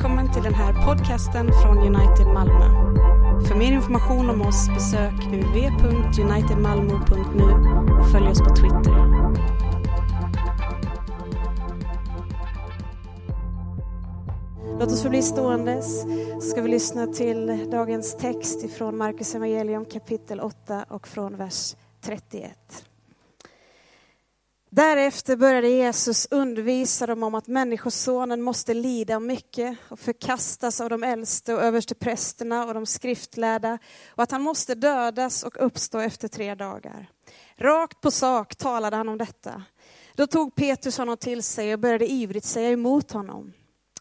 välkommen till den här podcasten från United Malmö. För mer information om oss besök www.unitedmalmo.nu och följ oss på Twitter. Låt oss förbli ståendes så ska vi lyssna till dagens text ifrån Markus evangelium kapitel 8 och från vers 31. Därefter började Jesus undervisa dem om att Människosonen måste lida mycket och förkastas av de äldste och översteprästerna och de skriftlärda och att han måste dödas och uppstå efter tre dagar. Rakt på sak talade han om detta. Då tog Petrus honom till sig och började ivrigt säga emot honom.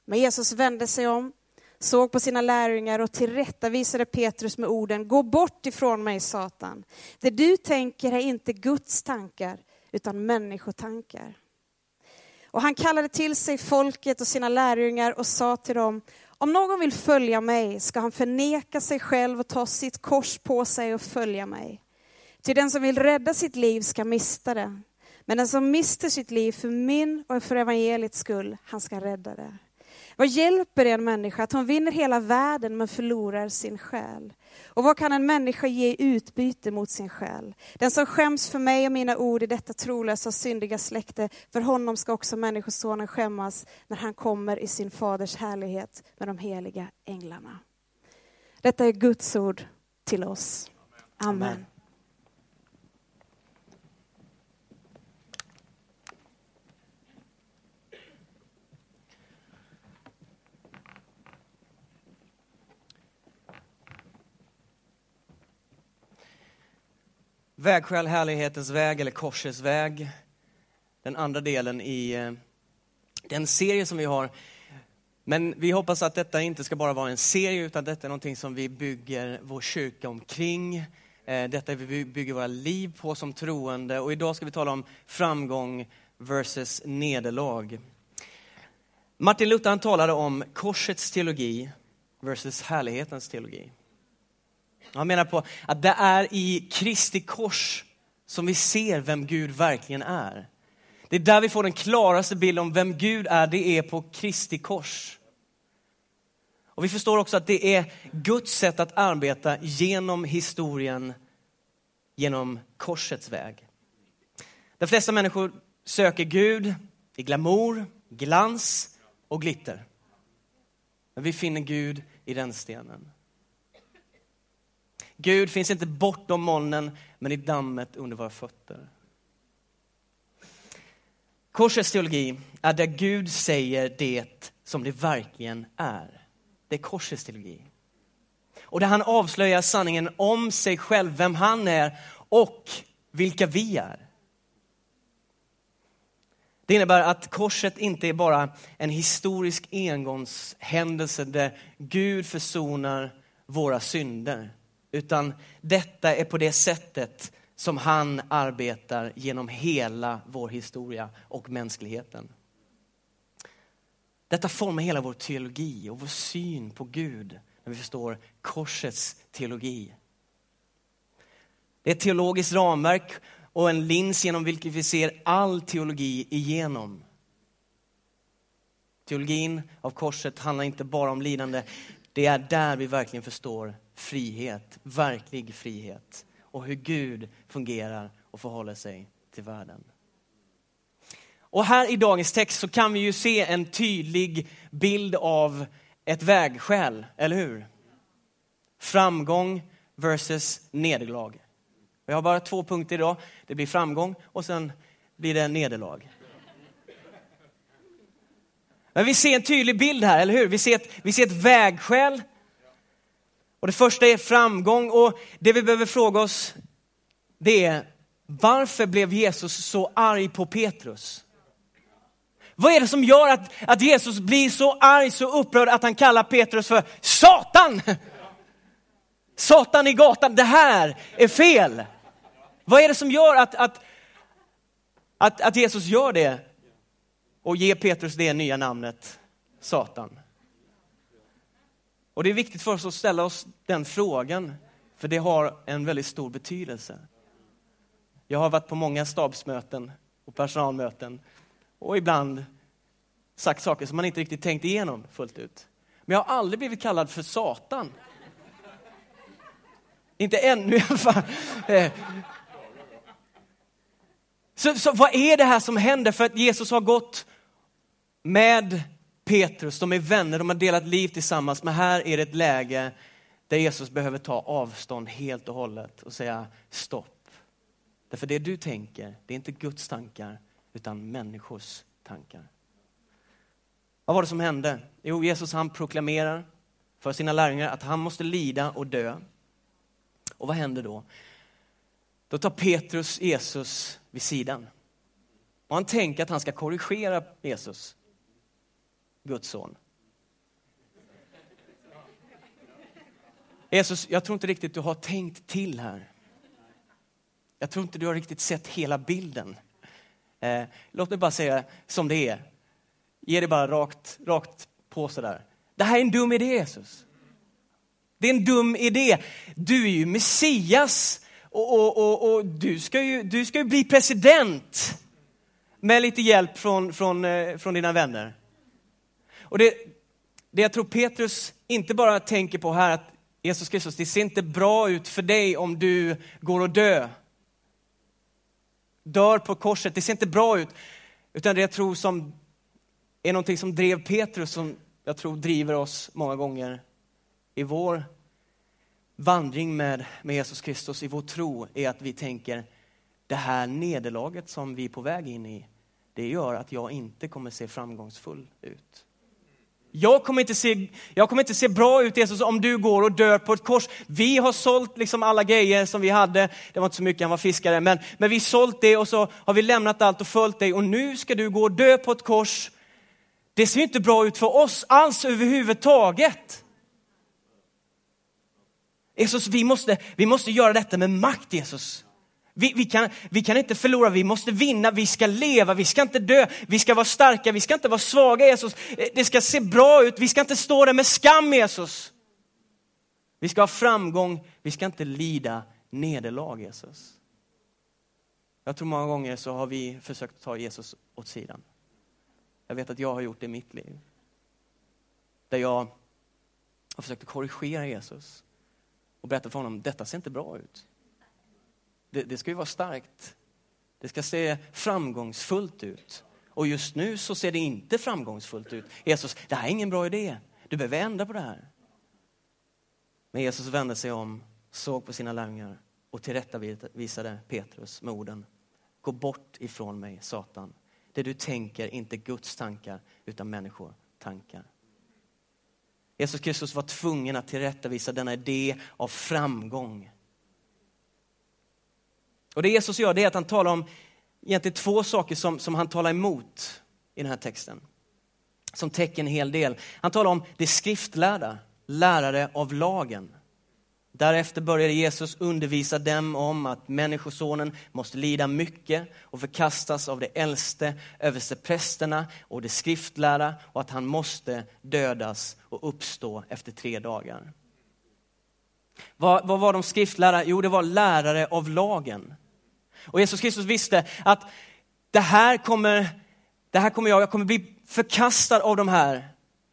Men Jesus vände sig om, såg på sina lärjungar och tillrättavisade Petrus med orden, gå bort ifrån mig Satan. Det du tänker är inte Guds tankar utan människotankar. Och han kallade till sig folket och sina lärjungar och sa till dem, om någon vill följa mig ska han förneka sig själv och ta sitt kors på sig och följa mig. Till den som vill rädda sitt liv ska mista det. Men den som mister sitt liv för min och för evangeliets skull, han ska rädda det. Vad hjälper det en människa att hon vinner hela världen men förlorar sin själ? Och vad kan en människa ge i utbyte mot sin själ? Den som skäms för mig och mina ord i detta trolösa syndiga släkte, för honom ska också Människosonen skämmas när han kommer i sin faders härlighet med de heliga änglarna. Detta är Guds ord till oss. Amen. Amen. Vägskäl, härlighetens väg eller korsets väg. Den andra delen i eh, den serie som vi har. Men vi hoppas att detta inte ska bara vara en serie utan detta är någonting som vi bygger vår kyrka omkring. Eh, detta vi bygger våra liv på som troende och idag ska vi tala om framgång versus nederlag. Martin Luther han talade om korsets teologi versus härlighetens teologi. Han menar på att det är i Kristi kors som vi ser vem Gud verkligen är. Det är där vi får den klaraste bilden om vem Gud är, det är på Kristi kors. Och vi förstår också att det är Guds sätt att arbeta genom historien, genom korsets väg. De flesta människor söker Gud i glamour, glans och glitter. Men vi finner Gud i den stenen. Gud finns inte bortom molnen, men i dammet under våra fötter. Korsets teologi är där Gud säger det som det verkligen är. Det är korsets teologi. Och där han avslöjar sanningen om sig själv, vem han är och vilka vi är. Det innebär att korset inte är bara en historisk engångshändelse där Gud försonar våra synder. Utan detta är på det sättet som han arbetar genom hela vår historia och mänskligheten. Detta formar hela vår teologi och vår syn på Gud när vi förstår korsets teologi. Det är ett teologiskt ramverk och en lins genom vilket vi ser all teologi igenom. Teologin av korset handlar inte bara om lidande. Det är där vi verkligen förstår frihet, verklig frihet och hur Gud fungerar och förhåller sig till världen. Och här i dagens text så kan vi ju se en tydlig bild av ett vägskäl, eller hur? Framgång versus nederlag. Vi har bara två punkter idag. Det blir framgång och sen blir det nederlag. Men vi ser en tydlig bild här, eller hur? Vi ser ett, vi ser ett vägskäl och det första är framgång och det vi behöver fråga oss det är varför blev Jesus så arg på Petrus? Vad är det som gör att, att Jesus blir så arg, så upprörd att han kallar Petrus för Satan? Satan i gatan, det här är fel. Vad är det som gör att, att, att, att Jesus gör det och ge Petrus det nya namnet Satan? Och det är viktigt för oss att ställa oss den frågan, för det har en väldigt stor betydelse. Jag har varit på många stabsmöten och personalmöten och ibland sagt saker som man inte riktigt tänkt igenom fullt ut. Men jag har aldrig blivit kallad för Satan. Inte ännu i alla fall. Eh, så, så vad är det här som händer? För att Jesus har gått med Petrus, de är vänner, de har delat liv tillsammans. Men här är det ett läge där Jesus behöver ta avstånd helt och hållet och säga stopp. Därför det du tänker, det är inte Guds tankar utan människors tankar. Vad var det som hände? Jo, Jesus han proklamerar för sina lärjungar att han måste lida och dö. Och vad händer då? Då tar Petrus Jesus vid sidan. Och han tänker att han ska korrigera Jesus, Guds son. Jesus, jag tror inte riktigt du har tänkt till här. Jag tror inte du har riktigt sett hela bilden. Eh, låt mig bara säga som det är. Ge det bara rakt, rakt på sådär. Det här är en dum idé Jesus. Det är en dum idé. Du är ju Messias och, och, och, och du, ska ju, du ska ju bli president med lite hjälp från, från, eh, från dina vänner. Och det, det jag tror Petrus inte bara tänker på här att Jesus Kristus, det ser inte bra ut för dig om du går och dö. Dör på korset, det ser inte bra ut. Utan det jag tror som är någonting som drev Petrus, som jag tror driver oss många gånger i vår vandring med, med Jesus Kristus, i vår tro, är att vi tänker det här nederlaget som vi är på väg in i, det gör att jag inte kommer se framgångsfull ut. Jag kommer, inte se, jag kommer inte se bra ut Jesus om du går och dör på ett kors. Vi har sålt liksom alla grejer som vi hade. Det var inte så mycket, han var fiskare. Men, men vi har sålt det och så har vi lämnat allt och följt dig. Och nu ska du gå och dö på ett kors. Det ser inte bra ut för oss alls överhuvudtaget. Jesus, vi måste, vi måste göra detta med makt Jesus. Vi, vi, kan, vi kan inte förlora, vi måste vinna, vi ska leva, vi ska inte dö, vi ska vara starka, vi ska inte vara svaga Jesus. Eh, det ska se bra ut, vi ska inte stå där med skam Jesus. Vi ska ha framgång, vi ska inte lida nederlag Jesus. Jag tror många gånger så har vi försökt ta Jesus åt sidan. Jag vet att jag har gjort det i mitt liv. Där jag har försökt korrigera Jesus och berätta för honom, detta ser inte bra ut. Det, det ska ju vara starkt. Det ska se framgångsfullt ut. Och just nu så ser det inte framgångsfullt ut. Jesus, det här är ingen bra idé. Du behöver ändra på det här. Men Jesus vände sig om, såg på sina lärjungar och tillrättavisade Petrus med orden. Gå bort ifrån mig, Satan. Det du tänker är inte Guds tankar, utan människotankar. Jesus Kristus var tvungen att tillrättavisa denna idé av framgång. Och det Jesus gör det är att han talar om egentligen två saker som, som han talar emot i den här texten. Som täcker en hel del. Han talar om det skriftlärda, lärare av lagen. Därefter började Jesus undervisa dem om att Människosonen måste lida mycket och förkastas av de äldste översteprästerna och de skriftlärda och att han måste dödas och uppstå efter tre dagar. Vad, vad var de skriftlärda? Jo, det var lärare av lagen. Och Jesus Kristus visste att det här kommer, det här kommer jag, jag kommer bli förkastad av de här.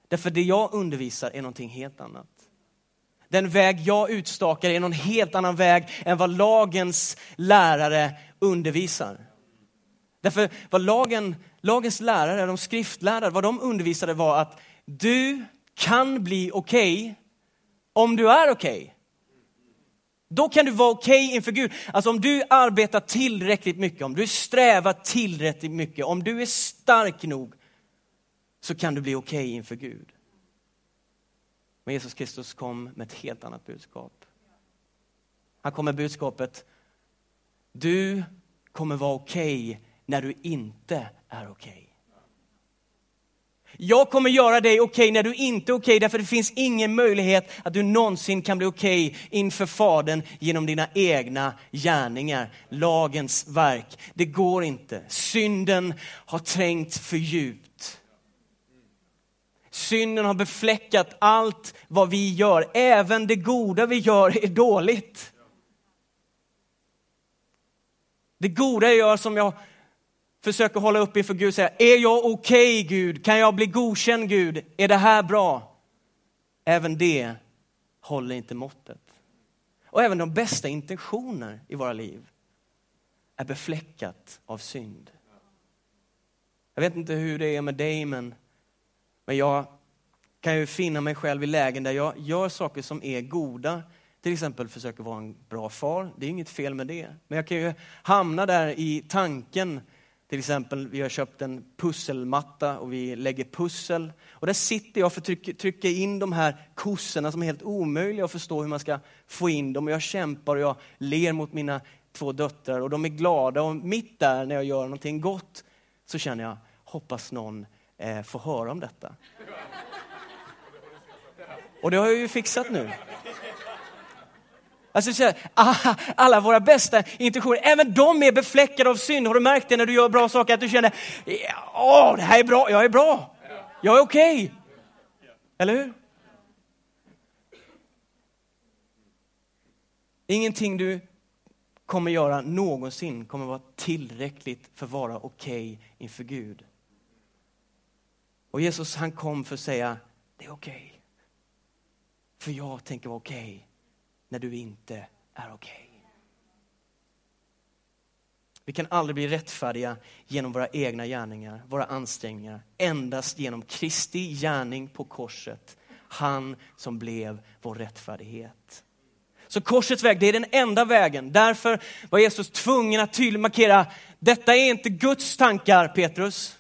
Därför det jag undervisar är någonting helt annat. Den väg jag utstakar är någon helt annan väg än vad lagens lärare undervisar. Därför vad lagen, lagens lärare, de skriftlärare, vad de undervisade var att du kan bli okej okay om du är okej. Okay. Då kan du vara okej okay inför Gud. Alltså om du arbetar tillräckligt mycket, om du strävar tillräckligt mycket, om du är stark nog så kan du bli okej okay inför Gud. Men Jesus Kristus kom med ett helt annat budskap. Han kom med budskapet, du kommer vara okej okay när du inte är okej. Okay. Jag kommer göra dig okej okay när du inte är okej, okay, därför det finns ingen möjlighet att du någonsin kan bli okej okay inför Fadern genom dina egna gärningar, lagens verk. Det går inte. Synden har trängt för djupt. Synden har befläckat allt vad vi gör. Även det goda vi gör är dåligt. Det goda jag gör som jag försöker hålla upp inför Gud säga, är jag okej okay, Gud? Kan jag bli godkänd Gud? Är det här bra? även det håller inte måttet. Och även de bästa intentioner i våra liv är befläckat av synd. Jag vet inte hur det är med dig, men, men jag kan ju finna mig själv i lägen där jag gör saker som är goda. Till exempel försöker vara en bra far. Det är inget fel med det. Men jag kan ju hamna där i tanken till exempel, vi har köpt en pusselmatta och vi lägger pussel. Och där sitter jag för att trycka in de här kossorna som är helt omöjliga att förstå hur man ska få in dem. Och jag kämpar och jag ler mot mina två döttrar och de är glada. Och mitt där när jag gör någonting gott så känner jag, hoppas någon eh, få höra om detta. Och det har jag ju fixat nu. Alltså, alla våra bästa intentioner, även de är befläckade av synd. Har du märkt det när du gör bra saker? Att du känner, åh, det här är bra, jag är bra, jag är okej. Okay. Eller hur? Ingenting du kommer göra någonsin kommer vara tillräckligt för att vara okej okay inför Gud. Och Jesus han kom för att säga, det är okej. Okay. För jag tänker vara okej okay när du inte är okej. Okay. Vi kan aldrig bli rättfärdiga genom våra egna gärningar, våra ansträngningar. Endast genom Kristi gärning på korset. Han som blev vår rättfärdighet. Så korsets väg, det är den enda vägen. Därför var Jesus tvungen att tydligt markera, detta är inte Guds tankar Petrus.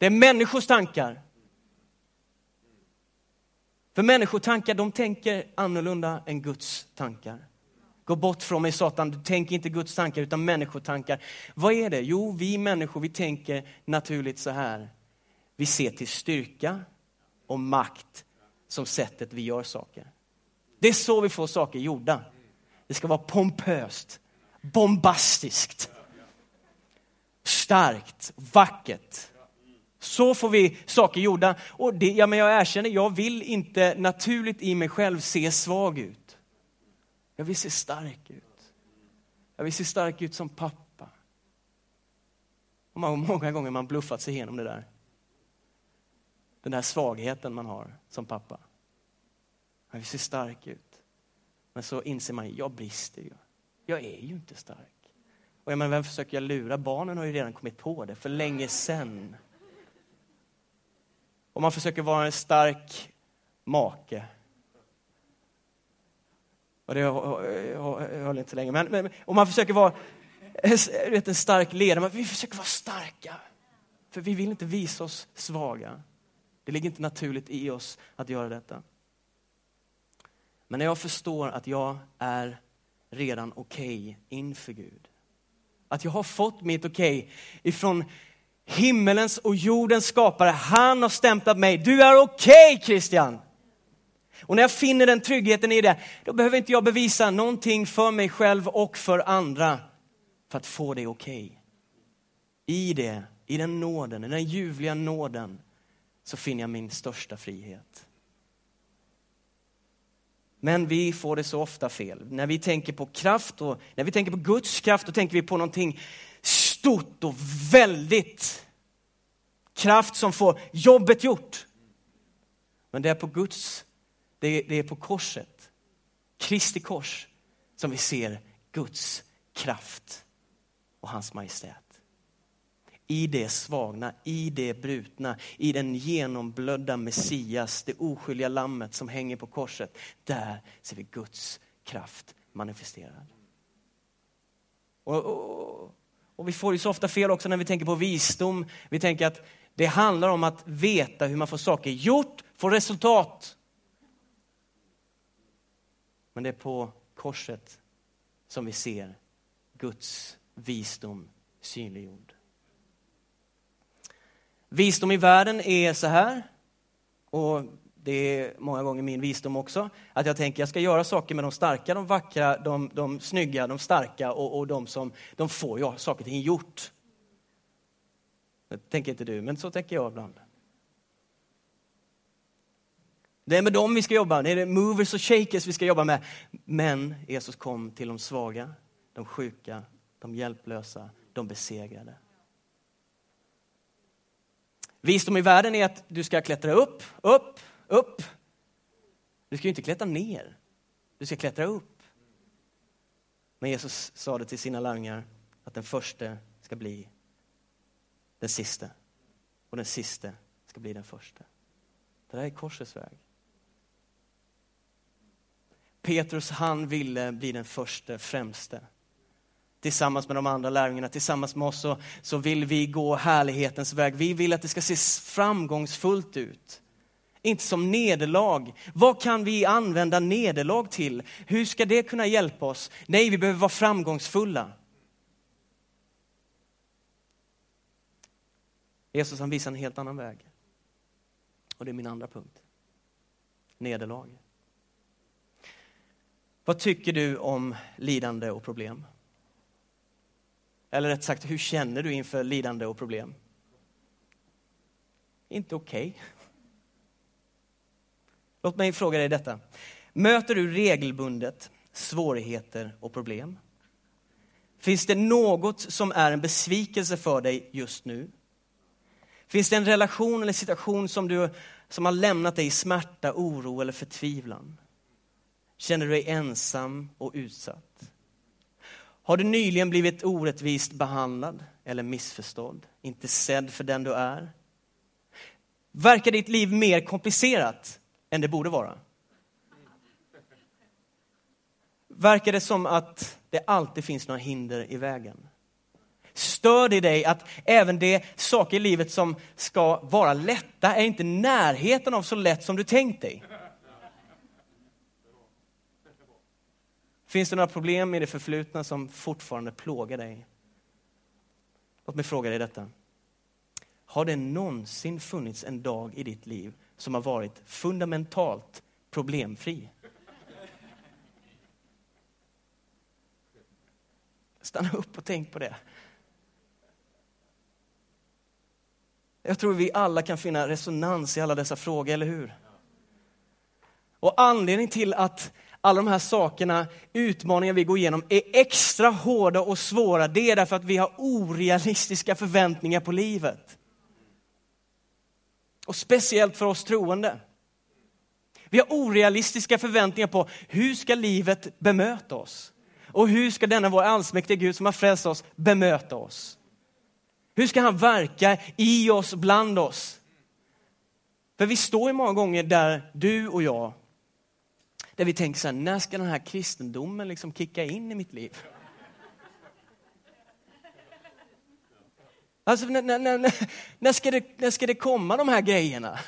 Det är människors tankar. För människotankar, de tänker annorlunda än Guds tankar. Gå bort från mig Satan, du tänker inte Guds tankar utan människotankar. Vad är det? Jo, vi människor, vi tänker naturligt så här. Vi ser till styrka och makt som sättet vi gör saker. Det är så vi får saker gjorda. Det ska vara pompöst, bombastiskt, starkt, vackert. Så får vi saker gjorda. Och det, ja, men jag erkänner, jag vill inte naturligt i mig själv se svag ut. Jag vill se stark ut. Jag vill se stark ut som pappa. Och många gånger har man bluffat sig igenom det där. Den där svagheten man har som pappa. Jag vill se stark ut. Men så inser man, jag brister ju. Jag är ju inte stark. Och jag menar, vem försöker jag lura? Barnen har ju redan kommit på det för länge sedan. Och man försöker vara en stark make. Och det höll inte länge. Men, men om man försöker vara vet, en stark ledare, men vi försöker vara starka. För vi vill inte visa oss svaga. Det ligger inte naturligt i oss att göra detta. Men när jag förstår att jag är redan okej okay inför Gud. Att jag har fått mitt okej okay ifrån himmelens och jordens skapare. Han har stämplat mig. Du är okej okay, Christian. Och när jag finner den tryggheten i det, då behöver inte jag bevisa någonting för mig själv och för andra för att få det okej. Okay. I det, i den nåden, i den ljuvliga nåden, så finner jag min största frihet. Men vi får det så ofta fel. När vi tänker på kraft och när vi tänker på Guds kraft, då tänker vi på någonting stort och väldigt. Kraft som får jobbet gjort. Men det är på Guds, det är, på korset, Kristi kors, som vi ser Guds kraft och hans majestät. I det svagna, i det brutna, i den genomblödda Messias, det oskyldiga lammet som hänger på korset. Där ser vi Guds kraft manifesterad. Och, och, och vi får ju så ofta fel också när vi tänker på visdom. Vi tänker att det handlar om att veta hur man får saker gjort, får resultat. Men det är på korset som vi ser Guds visdom synliggjord. Visdom i världen är så här, och det är många gånger min visdom också, att jag tänker jag ska göra saker med de starka, de vackra, de, de snygga, de starka och, och de som de får ja, saker och ting gjort. Det tänker inte du, men så tänker jag ibland. Det är med dem vi ska jobba, det är movers och shakers vi ska jobba med. Men Jesus kom till de svaga, de sjuka, de hjälplösa, de besegrade. Visdom i världen är att du ska klättra upp, upp, upp. Du ska ju inte klättra ner, du ska klättra upp. Men Jesus sa det till sina lärjungar att den första ska bli den sista och den sista ska bli den första. Det där är korsets väg. Petrus, han ville bli den första, främste. Tillsammans med de andra lärjungarna, tillsammans med oss så, så vill vi gå härlighetens väg. Vi vill att det ska se framgångsfullt ut. Inte som nederlag. Vad kan vi använda nederlag till? Hur ska det kunna hjälpa oss? Nej, vi behöver vara framgångsfulla. Jesus han visar en helt annan väg. Och det är min andra punkt. Nederlag. Vad tycker du om lidande och problem? Eller rätt sagt, hur känner du inför lidande och problem? Inte okej. Okay. Låt mig fråga dig detta. Möter du regelbundet svårigheter och problem? Finns det något som är en besvikelse för dig just nu? Finns det en relation eller situation som, du, som har lämnat dig i smärta, oro eller förtvivlan? Känner du dig ensam och utsatt? Har du nyligen blivit orättvist behandlad eller missförstådd? Inte sedd för den du är? Verkar ditt liv mer komplicerat än det borde vara? Verkar det som att det alltid finns några hinder i vägen? Stör det dig att även de saker i livet som ska vara lätta är inte närheten av så lätt som du tänkt dig? Finns det några problem i det förflutna som fortfarande plågar dig? Låt mig fråga dig detta. Har det någonsin funnits en dag i ditt liv som har varit fundamentalt problemfri? Stanna upp och tänk på det. Jag tror vi alla kan finna resonans i alla dessa frågor, eller hur? Och anledningen till att alla de här sakerna, utmaningar vi går igenom, är extra hårda och svåra, det är därför att vi har orealistiska förväntningar på livet. Och speciellt för oss troende. Vi har orealistiska förväntningar på hur ska livet bemöta oss? Och hur ska denna vår allsmäktige Gud som har frälst oss bemöta oss? Hur ska han verka i oss, bland oss? För vi står ju många gånger där du och jag, där vi tänker så här, när ska den här kristendomen liksom kicka in i mitt liv? Alltså, när, när, när, när, ska det, när ska det komma de här grejerna?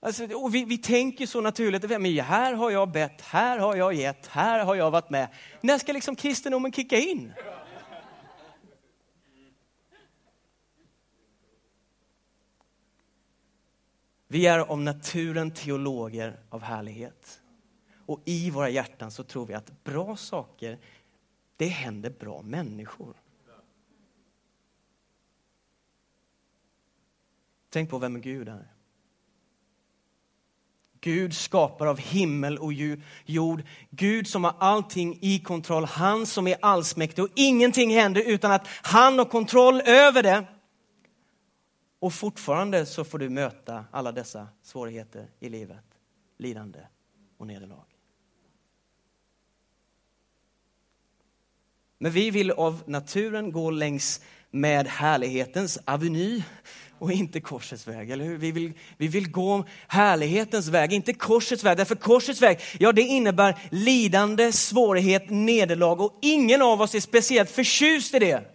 Alltså, och vi, vi tänker så naturligt, men här har jag bett, här har jag gett, här har jag varit med. När ska liksom kristendomen kicka in? Vi är av naturen teologer av härlighet. Och i våra hjärtan så tror vi att bra saker, det händer bra människor. Tänk på vem Gud är. Gud skapar av himmel och jord. Gud som har allting i kontroll. Han som är allsmäktig och ingenting händer utan att han har kontroll över det. Och fortfarande så får du möta alla dessa svårigheter i livet, lidande och nederlag. Men vi vill av naturen gå längs med härlighetens aveny och inte korsets väg, eller hur? Vi vill, vi vill gå härlighetens väg, inte korsets väg. Därför korsets väg, ja det innebär lidande, svårighet, nederlag och ingen av oss är speciellt förtjust i det.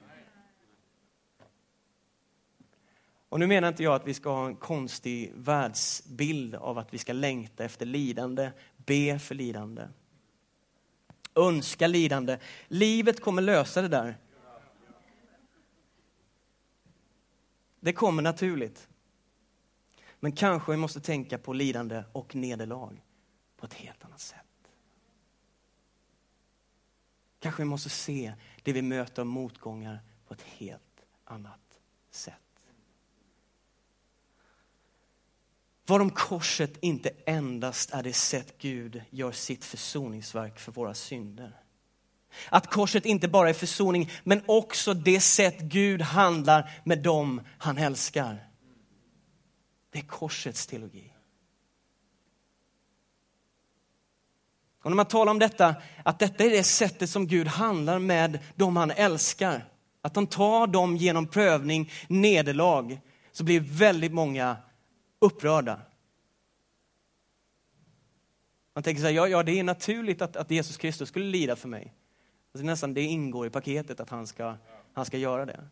Och nu menar inte jag att vi ska ha en konstig världsbild av att vi ska längta efter lidande, be för lidande, önska lidande. Livet kommer lösa det där. Det kommer naturligt. Men kanske vi måste tänka på lidande och nederlag på ett helt annat sätt. Kanske vi måste se det vi möter av motgångar på ett helt annat sätt. Vad om korset inte endast är det sätt Gud gör sitt försoningsverk för våra synder. Att korset inte bara är försoning, men också det sätt Gud handlar med dem han älskar. Det är korsets teologi. Och när man talar om detta, att detta är det sättet som Gud handlar med dem han älskar. Att han tar dem genom prövning, nederlag, så blir väldigt många upprörda. Man tänker så här, ja, ja det är naturligt att, att Jesus Kristus skulle lida för mig. Alltså nästan det ingår i paketet att han ska, han ska göra det.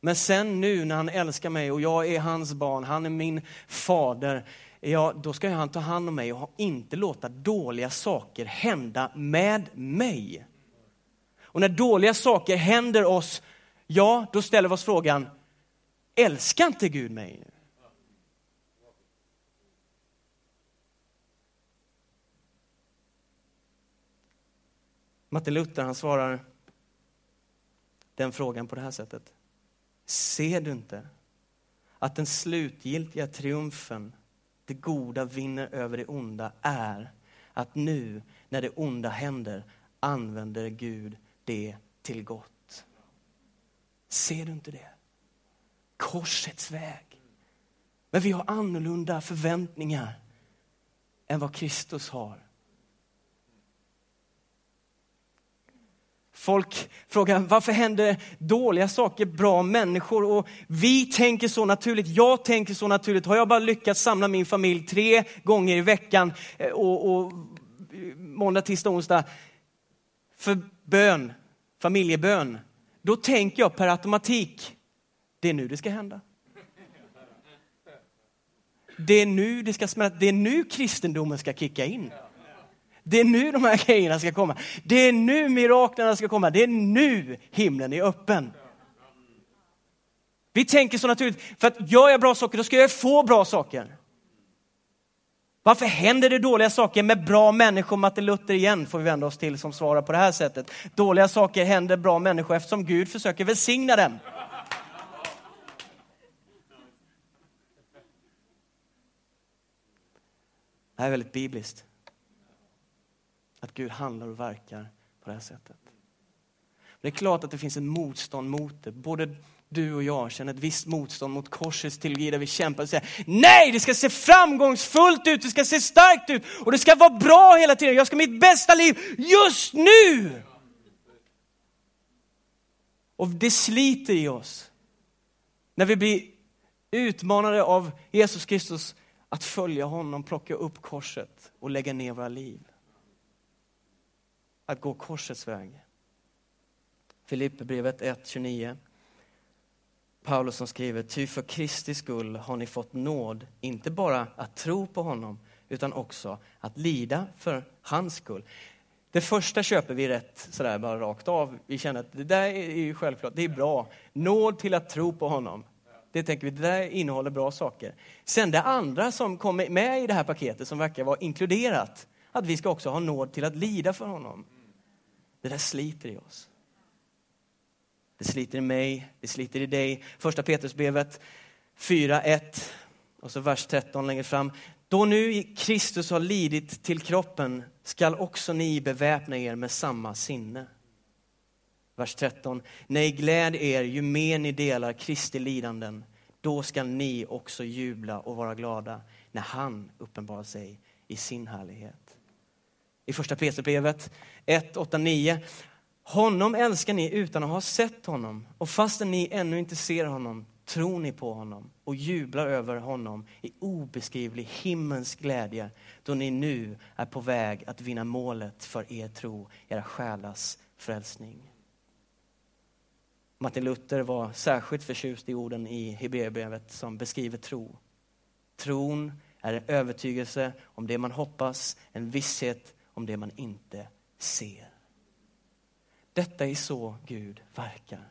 Men sen nu när han älskar mig och jag är hans barn, han är min fader, ja, då ska han ta hand om mig och inte låta dåliga saker hända med mig. Och när dåliga saker händer oss, ja, då ställer vi oss frågan, älskar inte Gud mig? Martin Luther han svarar den frågan på det här sättet. Ser du inte att den slutgiltiga triumfen, det goda vinner över det onda, är att nu när det onda händer använder Gud det till gott. Ser du inte det? Korsets väg. Men vi har annorlunda förväntningar än vad Kristus har. Folk frågar varför händer dåliga saker bra människor? Och vi tänker så naturligt, jag tänker så naturligt. Har jag bara lyckats samla min familj tre gånger i veckan eh, och, och måndag, tisdag, onsdag för bön, familjebön, då tänker jag per automatik, det är nu det ska hända. Det är nu det ska smälta, det är nu kristendomen ska kicka in. Det är nu de här grejerna ska komma. Det är nu miraklerna ska komma. Det är nu himlen är öppen. Vi tänker så naturligt, för att gör jag bra saker, då ska jag få bra saker. Varför händer det dåliga saker med bra människor? Martin Luther igen får vi vända oss till som svarar på det här sättet. Dåliga saker händer bra människor eftersom Gud försöker välsigna dem. Det här är väldigt bibliskt. Att Gud handlar och verkar på det här sättet. Det är klart att det finns ett motstånd mot det. Både du och jag känner ett visst motstånd mot korsets teologi där vi kämpar och säger nej, det ska se framgångsfullt ut, det ska se starkt ut och det ska vara bra hela tiden. Jag ska ha mitt bästa liv just nu. Och det sliter i oss när vi blir utmanade av Jesus Kristus att följa honom, plocka upp korset och lägga ner våra liv att gå korsets väg. Filipperbrevet 1.29. Paulus som skriver, ty för Kristi skull har ni fått nåd, inte bara att tro på honom, utan också att lida för hans skull. Det första köper vi rätt sådär bara rakt av. Vi känner att det där är ju självklart, det är bra. Nåd till att tro på honom. Det tänker vi, det där innehåller bra saker. Sen det andra som kommer med i det här paketet som verkar vara inkluderat, att vi ska också ha nåd till att lida för honom. Det där sliter i oss. Det sliter i mig, det sliter i dig. Första Petrusbrevet 4.1 och så vers 13 längre fram. Då nu Kristus har lidit till kroppen skall också ni beväpna er med samma sinne. Vers 13. Nej, gläd er ju mer ni delar Kristi lidanden. Då skall ni också jubla och vara glada när han uppenbarar sig i sin härlighet i första Petrusbrevet 1, 8, 9. Honom älskar ni utan att ha sett honom och fastän ni ännu inte ser honom tror ni på honom och jublar över honom i obeskrivlig himmelsk glädje då ni nu är på väg att vinna målet för er tro, era själars frälsning. Martin Luther var särskilt förtjust i orden i Hebreerbrevet som beskriver tro. Tron är en övertygelse om det man hoppas, en visshet om det man inte ser. Detta är så Gud verkar.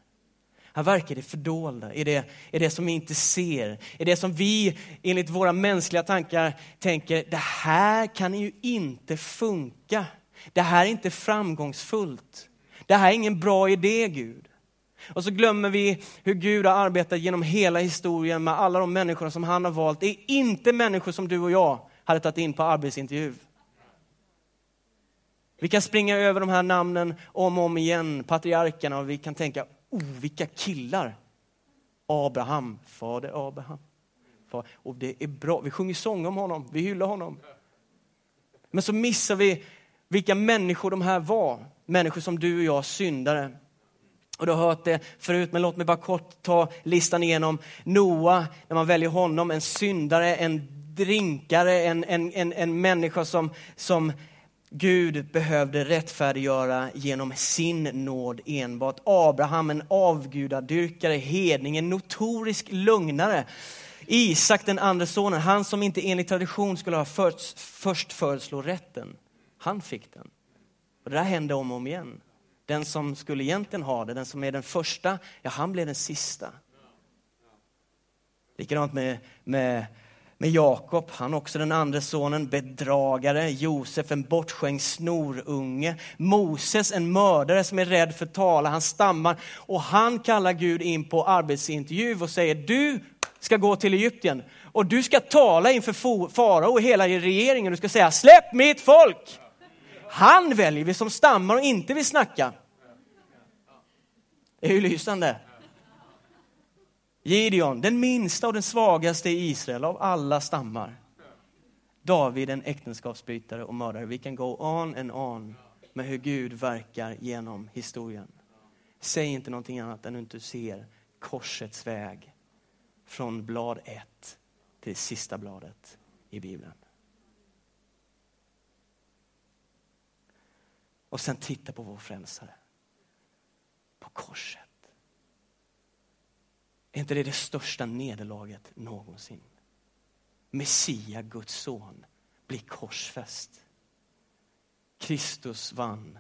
Han verkar i det fördolda, i det, i det som vi inte ser, i det som vi enligt våra mänskliga tankar tänker, det här kan ju inte funka. Det här är inte framgångsfullt. Det här är ingen bra idé, Gud. Och så glömmer vi hur Gud har arbetat genom hela historien med alla de människor som han har valt. Det är inte människor som du och jag hade tagit in på arbetsintervju. Vi kan springa över de här namnen om och om igen, patriarkerna, och vi kan tänka, oh, vilka killar! Abraham, fader Abraham. Och det är bra, vi sjunger sång om honom, vi hyllar honom. Men så missar vi vilka människor de här var. Människor som du och jag, syndare. Och du har hört det förut, men låt mig bara kort ta listan igenom. Noa, när man väljer honom, en syndare, en drinkare, en, en, en, en människa som, som Gud behövde rättfärdiggöra genom sin nåd enbart. Abraham, en avgudadyrkare, hedning, en notorisk lögnare. Isak, den andra sonen, han som inte enligt tradition skulle ha först, först föreslå rätten. Han fick den. Och det där hände om och om igen. Den som skulle egentligen ha det, den som är den första, ja han blev den sista. Likadant med, med, med Jakob, han också den andra sonen, bedragare. Josef, en bortskänkt snorunge. Moses, en mördare som är rädd för att tala, han stammar. Och han kallar Gud in på arbetsintervju och säger, du ska gå till Egypten och du ska tala inför farao och hela regeringen. Du ska säga, släpp mitt folk! Han väljer vi som stammar och inte vill snacka. Det är ju lysande. Gideon, den minsta och den svagaste i Israel av alla stammar. David, en äktenskapsbrytare och mördare. Vi kan gå on and on med hur Gud verkar genom historien. Säg inte någonting annat än att du ser korsets väg från blad 1 till det sista bladet i Bibeln. Och sen titta på vår frälsare. På korset. Är inte det det största nederlaget någonsin? Messia, Guds son, blir korsfäst. Kristus vann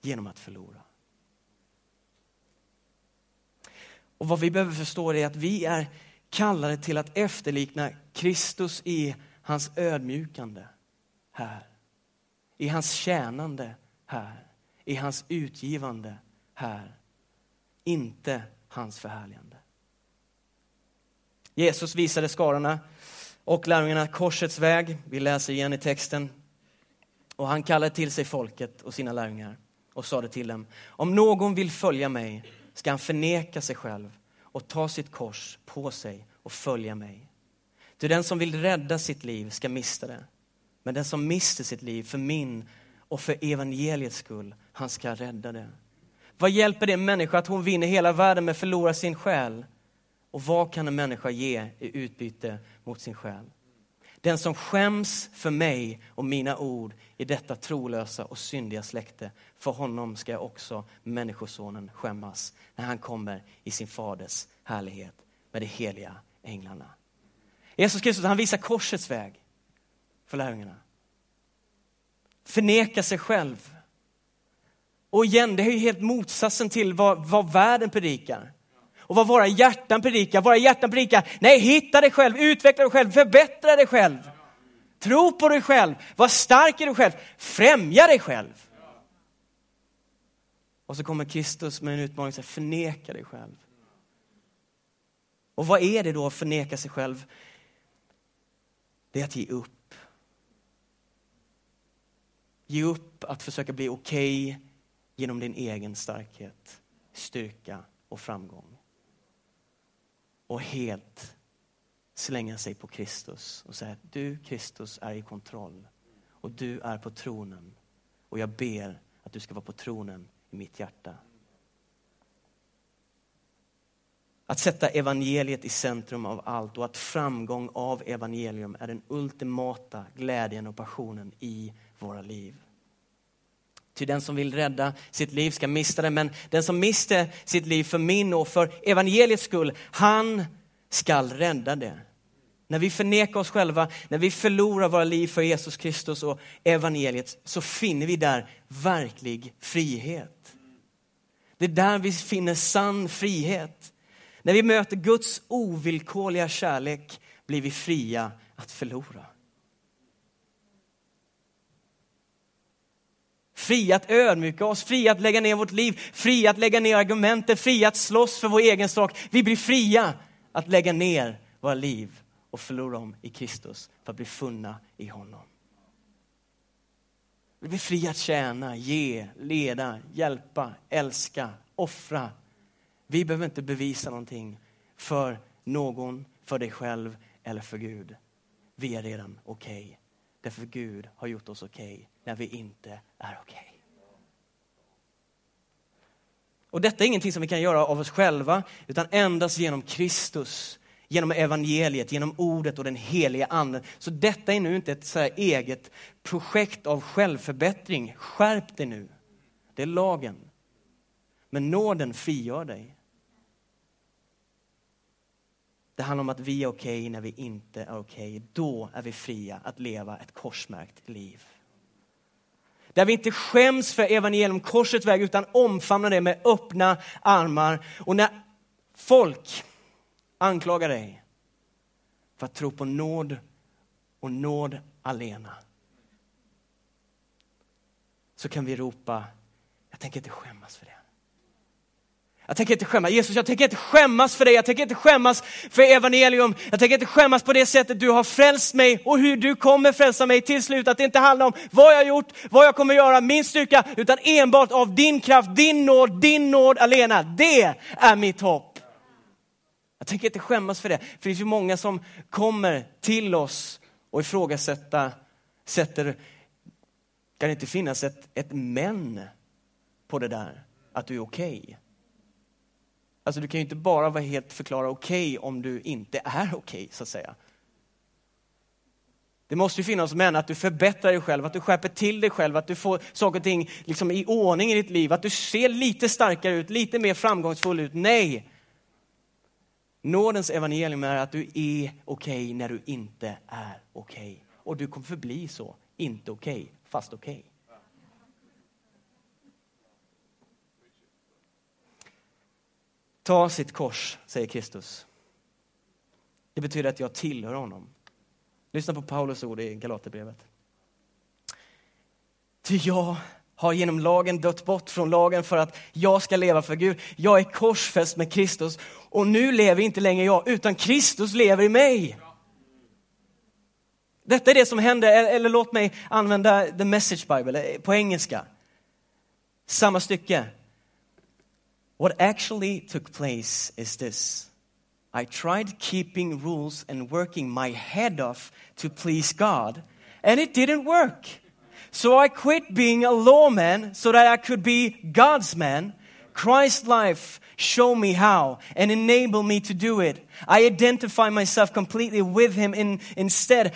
genom att förlora. Och vad vi behöver förstå är att vi är kallade till att efterlikna Kristus i hans ödmjukande här. I hans tjänande här. I hans utgivande här. Inte hans förhärligande. Jesus visade skarorna och lärjungarna korsets väg. Vi läser igen i texten. Och han kallade till sig folket och sina lärjungar och sade till dem, om någon vill följa mig ska han förneka sig själv och ta sitt kors på sig och följa mig. Ty den som vill rädda sitt liv ska mista det. Men den som mister sitt liv för min och för evangeliets skull, han ska rädda det. Vad hjälper det en människa att hon vinner hela världen men förlorar sin själ? Och vad kan en människa ge i utbyte mot sin själ? Den som skäms för mig och mina ord i detta trolösa och syndiga släkte, för honom ska jag också, Människosonen, skämmas när han kommer i sin faders härlighet med de heliga änglarna. Jesus Kristus han visar korsets väg för lärjungarna. Förneka sig själv. Och igen, det är ju helt motsatsen till vad, vad världen predikar och vad våra hjärtan predikar. Våra hjärtan predikar, nej hitta dig själv, utveckla dig själv, förbättra dig själv. Tro på dig själv, var stark i dig själv, främja dig själv. Och så kommer Kristus med en utmaning, så förneka dig själv. Och vad är det då att förneka sig själv? Det är att ge upp. Ge upp att försöka bli okej okay genom din egen starkhet, styrka och framgång och helt slänga sig på Kristus och säga att du Kristus är i kontroll och du är på tronen och jag ber att du ska vara på tronen i mitt hjärta. Att sätta evangeliet i centrum av allt och att framgång av evangelium är den ultimata glädjen och passionen i våra liv. Ty den som vill rädda sitt liv ska mista det, men den som mister sitt liv för min och för evangeliets skull, han skall rädda det. När vi förnekar oss själva, när vi förlorar våra liv för Jesus Kristus och evangeliet, så finner vi där verklig frihet. Det är där vi finner sann frihet. När vi möter Guds ovillkorliga kärlek blir vi fria att förlora. Fria att ödmjuka oss, fria att lägga ner vårt liv, fria att lägga ner argumenten, fria att slåss för vår egen sak. Vi blir fria att lägga ner våra liv och förlora dem i Kristus för att bli funna i honom. Vi blir fria att tjäna, ge, leda, hjälpa, älska, offra. Vi behöver inte bevisa någonting för någon, för dig själv eller för Gud. Vi är redan okej okay Därför Gud har gjort oss okej okay när vi inte är okej. Okay. Och detta är ingenting som vi kan göra av oss själva, utan endast genom Kristus, genom evangeliet, genom ordet och den heliga anden. Så detta är nu inte ett så eget projekt av självförbättring. Skärp dig nu. Det är lagen. Men nåden frigör dig. Det handlar om att vi är okej okay när vi inte är okej. Okay. Då är vi fria att leva ett korsmärkt liv. Där vi inte skäms för evangelium, korsets väg, utan omfamnar det med öppna armar. Och när folk anklagar dig för att tro på nåd och nåd alena så kan vi ropa, jag tänker inte skämmas för det. Jag tänker inte skämmas. Jesus, jag tänker inte skämmas för dig. Jag tänker inte skämmas för evangelium. Jag tänker inte skämmas på det sättet du har frälst mig och hur du kommer frälsa mig till slut. Att det inte handlar om vad jag har gjort, vad jag kommer göra, min styrka, utan enbart av din kraft, din nåd, din nåd alena. Det är mitt hopp. Jag tänker inte skämmas för det. För det finns ju många som kommer till oss och ifrågasätter, sätter, kan det inte finnas ett, ett men på det där, att du är okej? Okay? Alltså du kan ju inte bara vara helt förklara okej okay om du inte är okej, okay, så att säga. Det måste ju finnas män att du förbättrar dig själv, att du skärper till dig själv, att du får saker och ting liksom i ordning i ditt liv, att du ser lite starkare ut, lite mer framgångsfull ut. Nej! Nådens evangelium är att du är okej okay när du inte är okej. Och du kommer förbli så, inte okej, fast okej. Ta sitt kors, säger Kristus. Det betyder att jag tillhör honom. Lyssna på Paulus ord i Galaterbrevet. Ty jag har genom lagen dött bort från lagen för att jag ska leva för Gud. Jag är korsfäst med Kristus och nu lever inte längre jag, utan Kristus lever i mig. Detta är det som händer, eller låt mig använda the message bible eh, på engelska. Samma stycke. What actually took place is this I tried keeping rules and working my head off to please God, and it didn't work. So I quit being a lawman so that I could be God's man. Christ's life show me how and enable me to do it. I identify myself completely with him in, instead.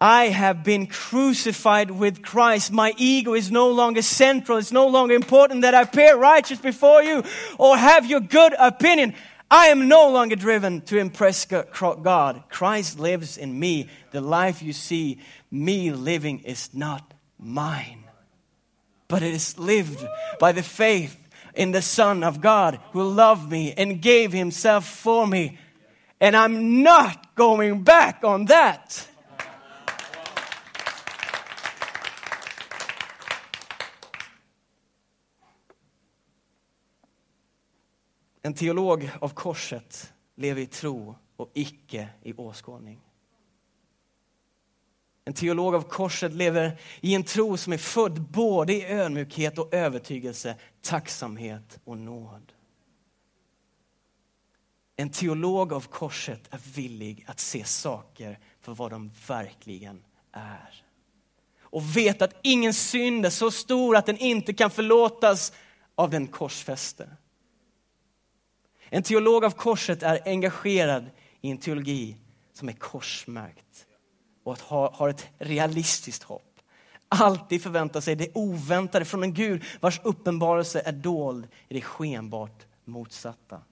I have been crucified with Christ. My ego is no longer central. It's no longer important that I appear righteous before you or have your good opinion. I am no longer driven to impress God. Christ lives in me. The life you see me living is not mine, but it is lived by the faith in the Son of God who loved me and gave himself for me. And I'm not going back on that. En teolog av korset lever i tro och icke i åskådning. En teolog av korset lever i en tro som är född både i ödmjukhet och övertygelse, tacksamhet och nåd. En teolog av korset är villig att se saker för vad de verkligen är. Och vet att ingen synd är så stor att den inte kan förlåtas av den korsfäste. En teolog av korset är engagerad i en teologi som är korsmärkt och att ha, har ett realistiskt hopp. Alltid förväntar sig det oväntade från en Gud vars uppenbarelse är dold i det skenbart motsatta.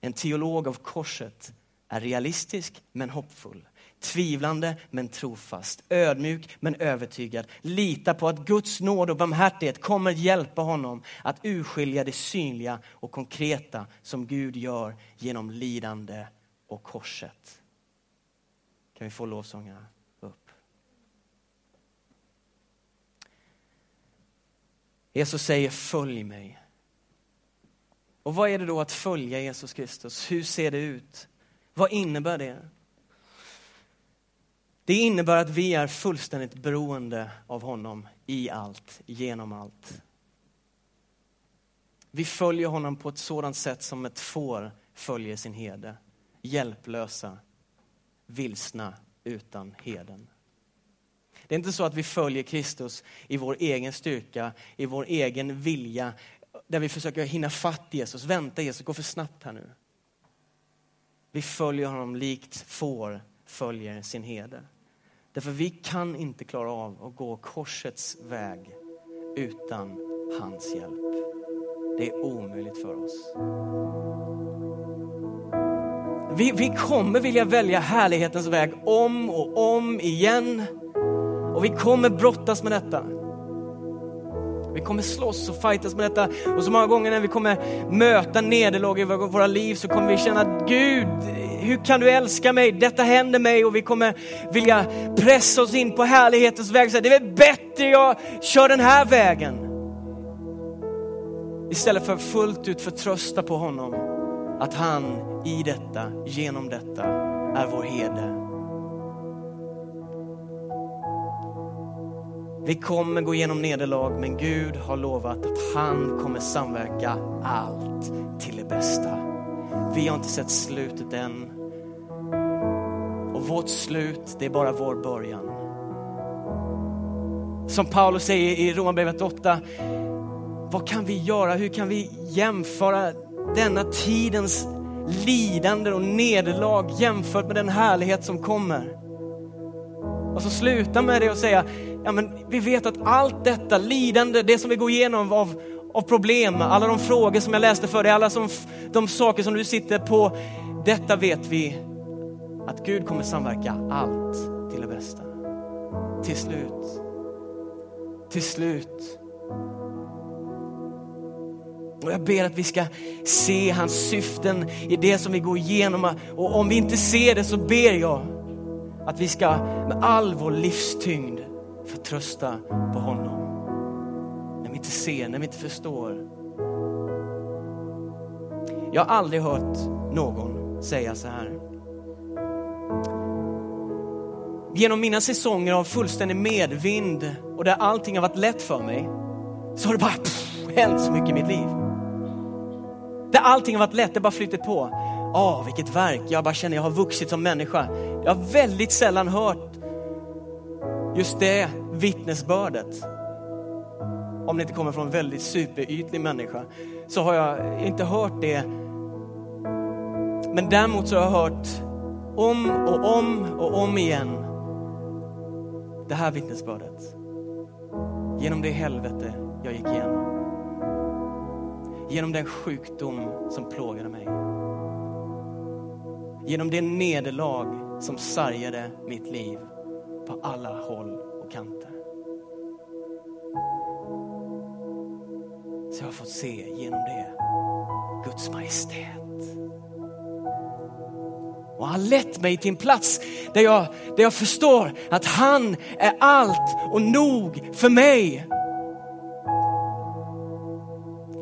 En teolog av korset är realistisk men hoppfull. Tvivlande men trofast, ödmjuk men övertygad. Lita på att Guds nåd och barmhärtighet kommer hjälpa honom att urskilja det synliga och konkreta som Gud gör genom lidande och korset. Kan vi få lovsångarna upp? Jesus säger följ mig. Och vad är det då att följa Jesus Kristus? Hur ser det ut? Vad innebär det? Det innebär att vi är fullständigt beroende av honom i allt, genom allt. Vi följer honom på ett sådant sätt som ett får följer sin herde. Hjälplösa, vilsna, utan heden. Det är inte så att vi följer Kristus i vår egen styrka, i vår egen vilja, där vi försöker hinna fatt Jesus. Vänta Jesus, gå för snabbt här nu. Vi följer honom likt får följer sin herde. Därför vi kan inte klara av att gå korsets väg utan hans hjälp. Det är omöjligt för oss. Vi, vi kommer vilja välja härlighetens väg om och om igen. Och vi kommer brottas med detta. Vi kommer slåss och fightas med detta. Och så många gånger när vi kommer möta nederlag i våra liv så kommer vi känna att Gud, hur kan du älska mig? Detta händer mig och vi kommer vilja pressa oss in på härlighetens väg. Så det är väl bättre jag kör den här vägen. Istället för fullt ut förtrösta på honom att han i detta, genom detta, är vår herde. Vi kommer gå igenom nederlag, men Gud har lovat att han kommer samverka allt till det bästa. Vi har inte sett slutet än. Och vårt slut, det är bara vår början. Som Paulus säger i Romarbrevet 8, vad kan vi göra? Hur kan vi jämföra denna tidens lidande och nederlag jämfört med den härlighet som kommer? Och så sluta med det och säga, ja men vi vet att allt detta lidande, det som vi går igenom av, av problem, alla de frågor som jag läste för dig, alla som, de saker som du sitter på, detta vet vi att Gud kommer samverka allt till det bästa. Till slut. Till slut. Och jag ber att vi ska se hans syften i det som vi går igenom. Och om vi inte ser det så ber jag att vi ska med all vår livstyngd förtrösta på honom. När vi inte ser, när vi inte förstår. Jag har aldrig hört någon säga så här. Genom mina säsonger av fullständig medvind och där allting har varit lätt för mig så har det bara pff, hänt så mycket i mitt liv. Där allting har varit lätt, det bara flyttat på. Åh, vilket verk, jag bara känner jag har vuxit som människa. Jag har väldigt sällan hört just det vittnesbördet. Om det inte kommer från en väldigt superytlig människa så har jag inte hört det. Men däremot så har jag hört om och om och om igen det här vittnesbördet. Genom det helvete jag gick igenom. Genom den sjukdom som plågade mig. Genom det nederlag som sargade mitt liv på alla håll och kanter. Så jag har fått se genom det Guds majestät. Och han har lett mig till en plats där jag, där jag förstår att han är allt och nog för mig.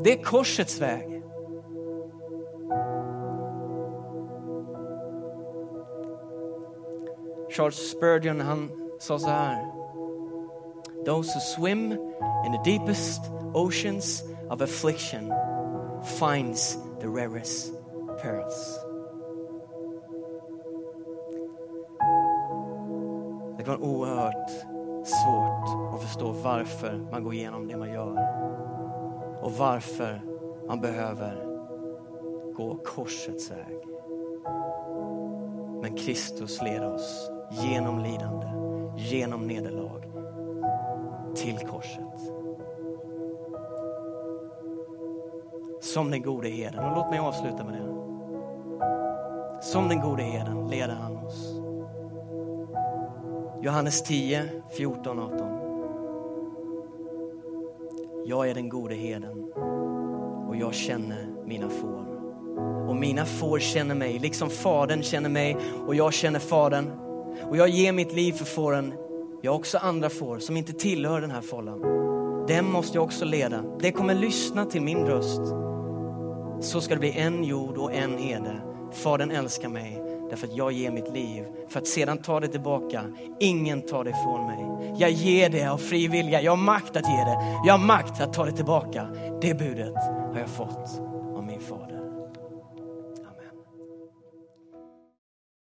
Det är korsets väg. Charles Spurgeon han sa så här. Those who swim in the deepest oceans of affliction finds the rarest pearls. Det kan vara oerhört svårt att förstå varför man går igenom det man gör och varför man behöver gå korsets väg. Men Kristus leder oss genom lidande, genom nederlag till korset. Som den gode herden. Och låt mig avsluta med det. Som den gode herden leder han oss. Johannes 10, 14, 18. Jag är den gode herden och jag känner mina får. Och mina får känner mig, liksom Fadern känner mig och jag känner Fadern. Och jag ger mitt liv för fåren. Jag har också andra får som inte tillhör den här fållan. Den måste jag också leda. Det kommer lyssna till min röst. Så ska det bli en jord och en herde. Fadern älskar mig därför att jag ger mitt liv för att sedan ta det tillbaka. Ingen tar det ifrån mig. Jag ger det av fri vilja. Jag har makt att ge det. Jag har makt att ta det tillbaka. Det budet har jag fått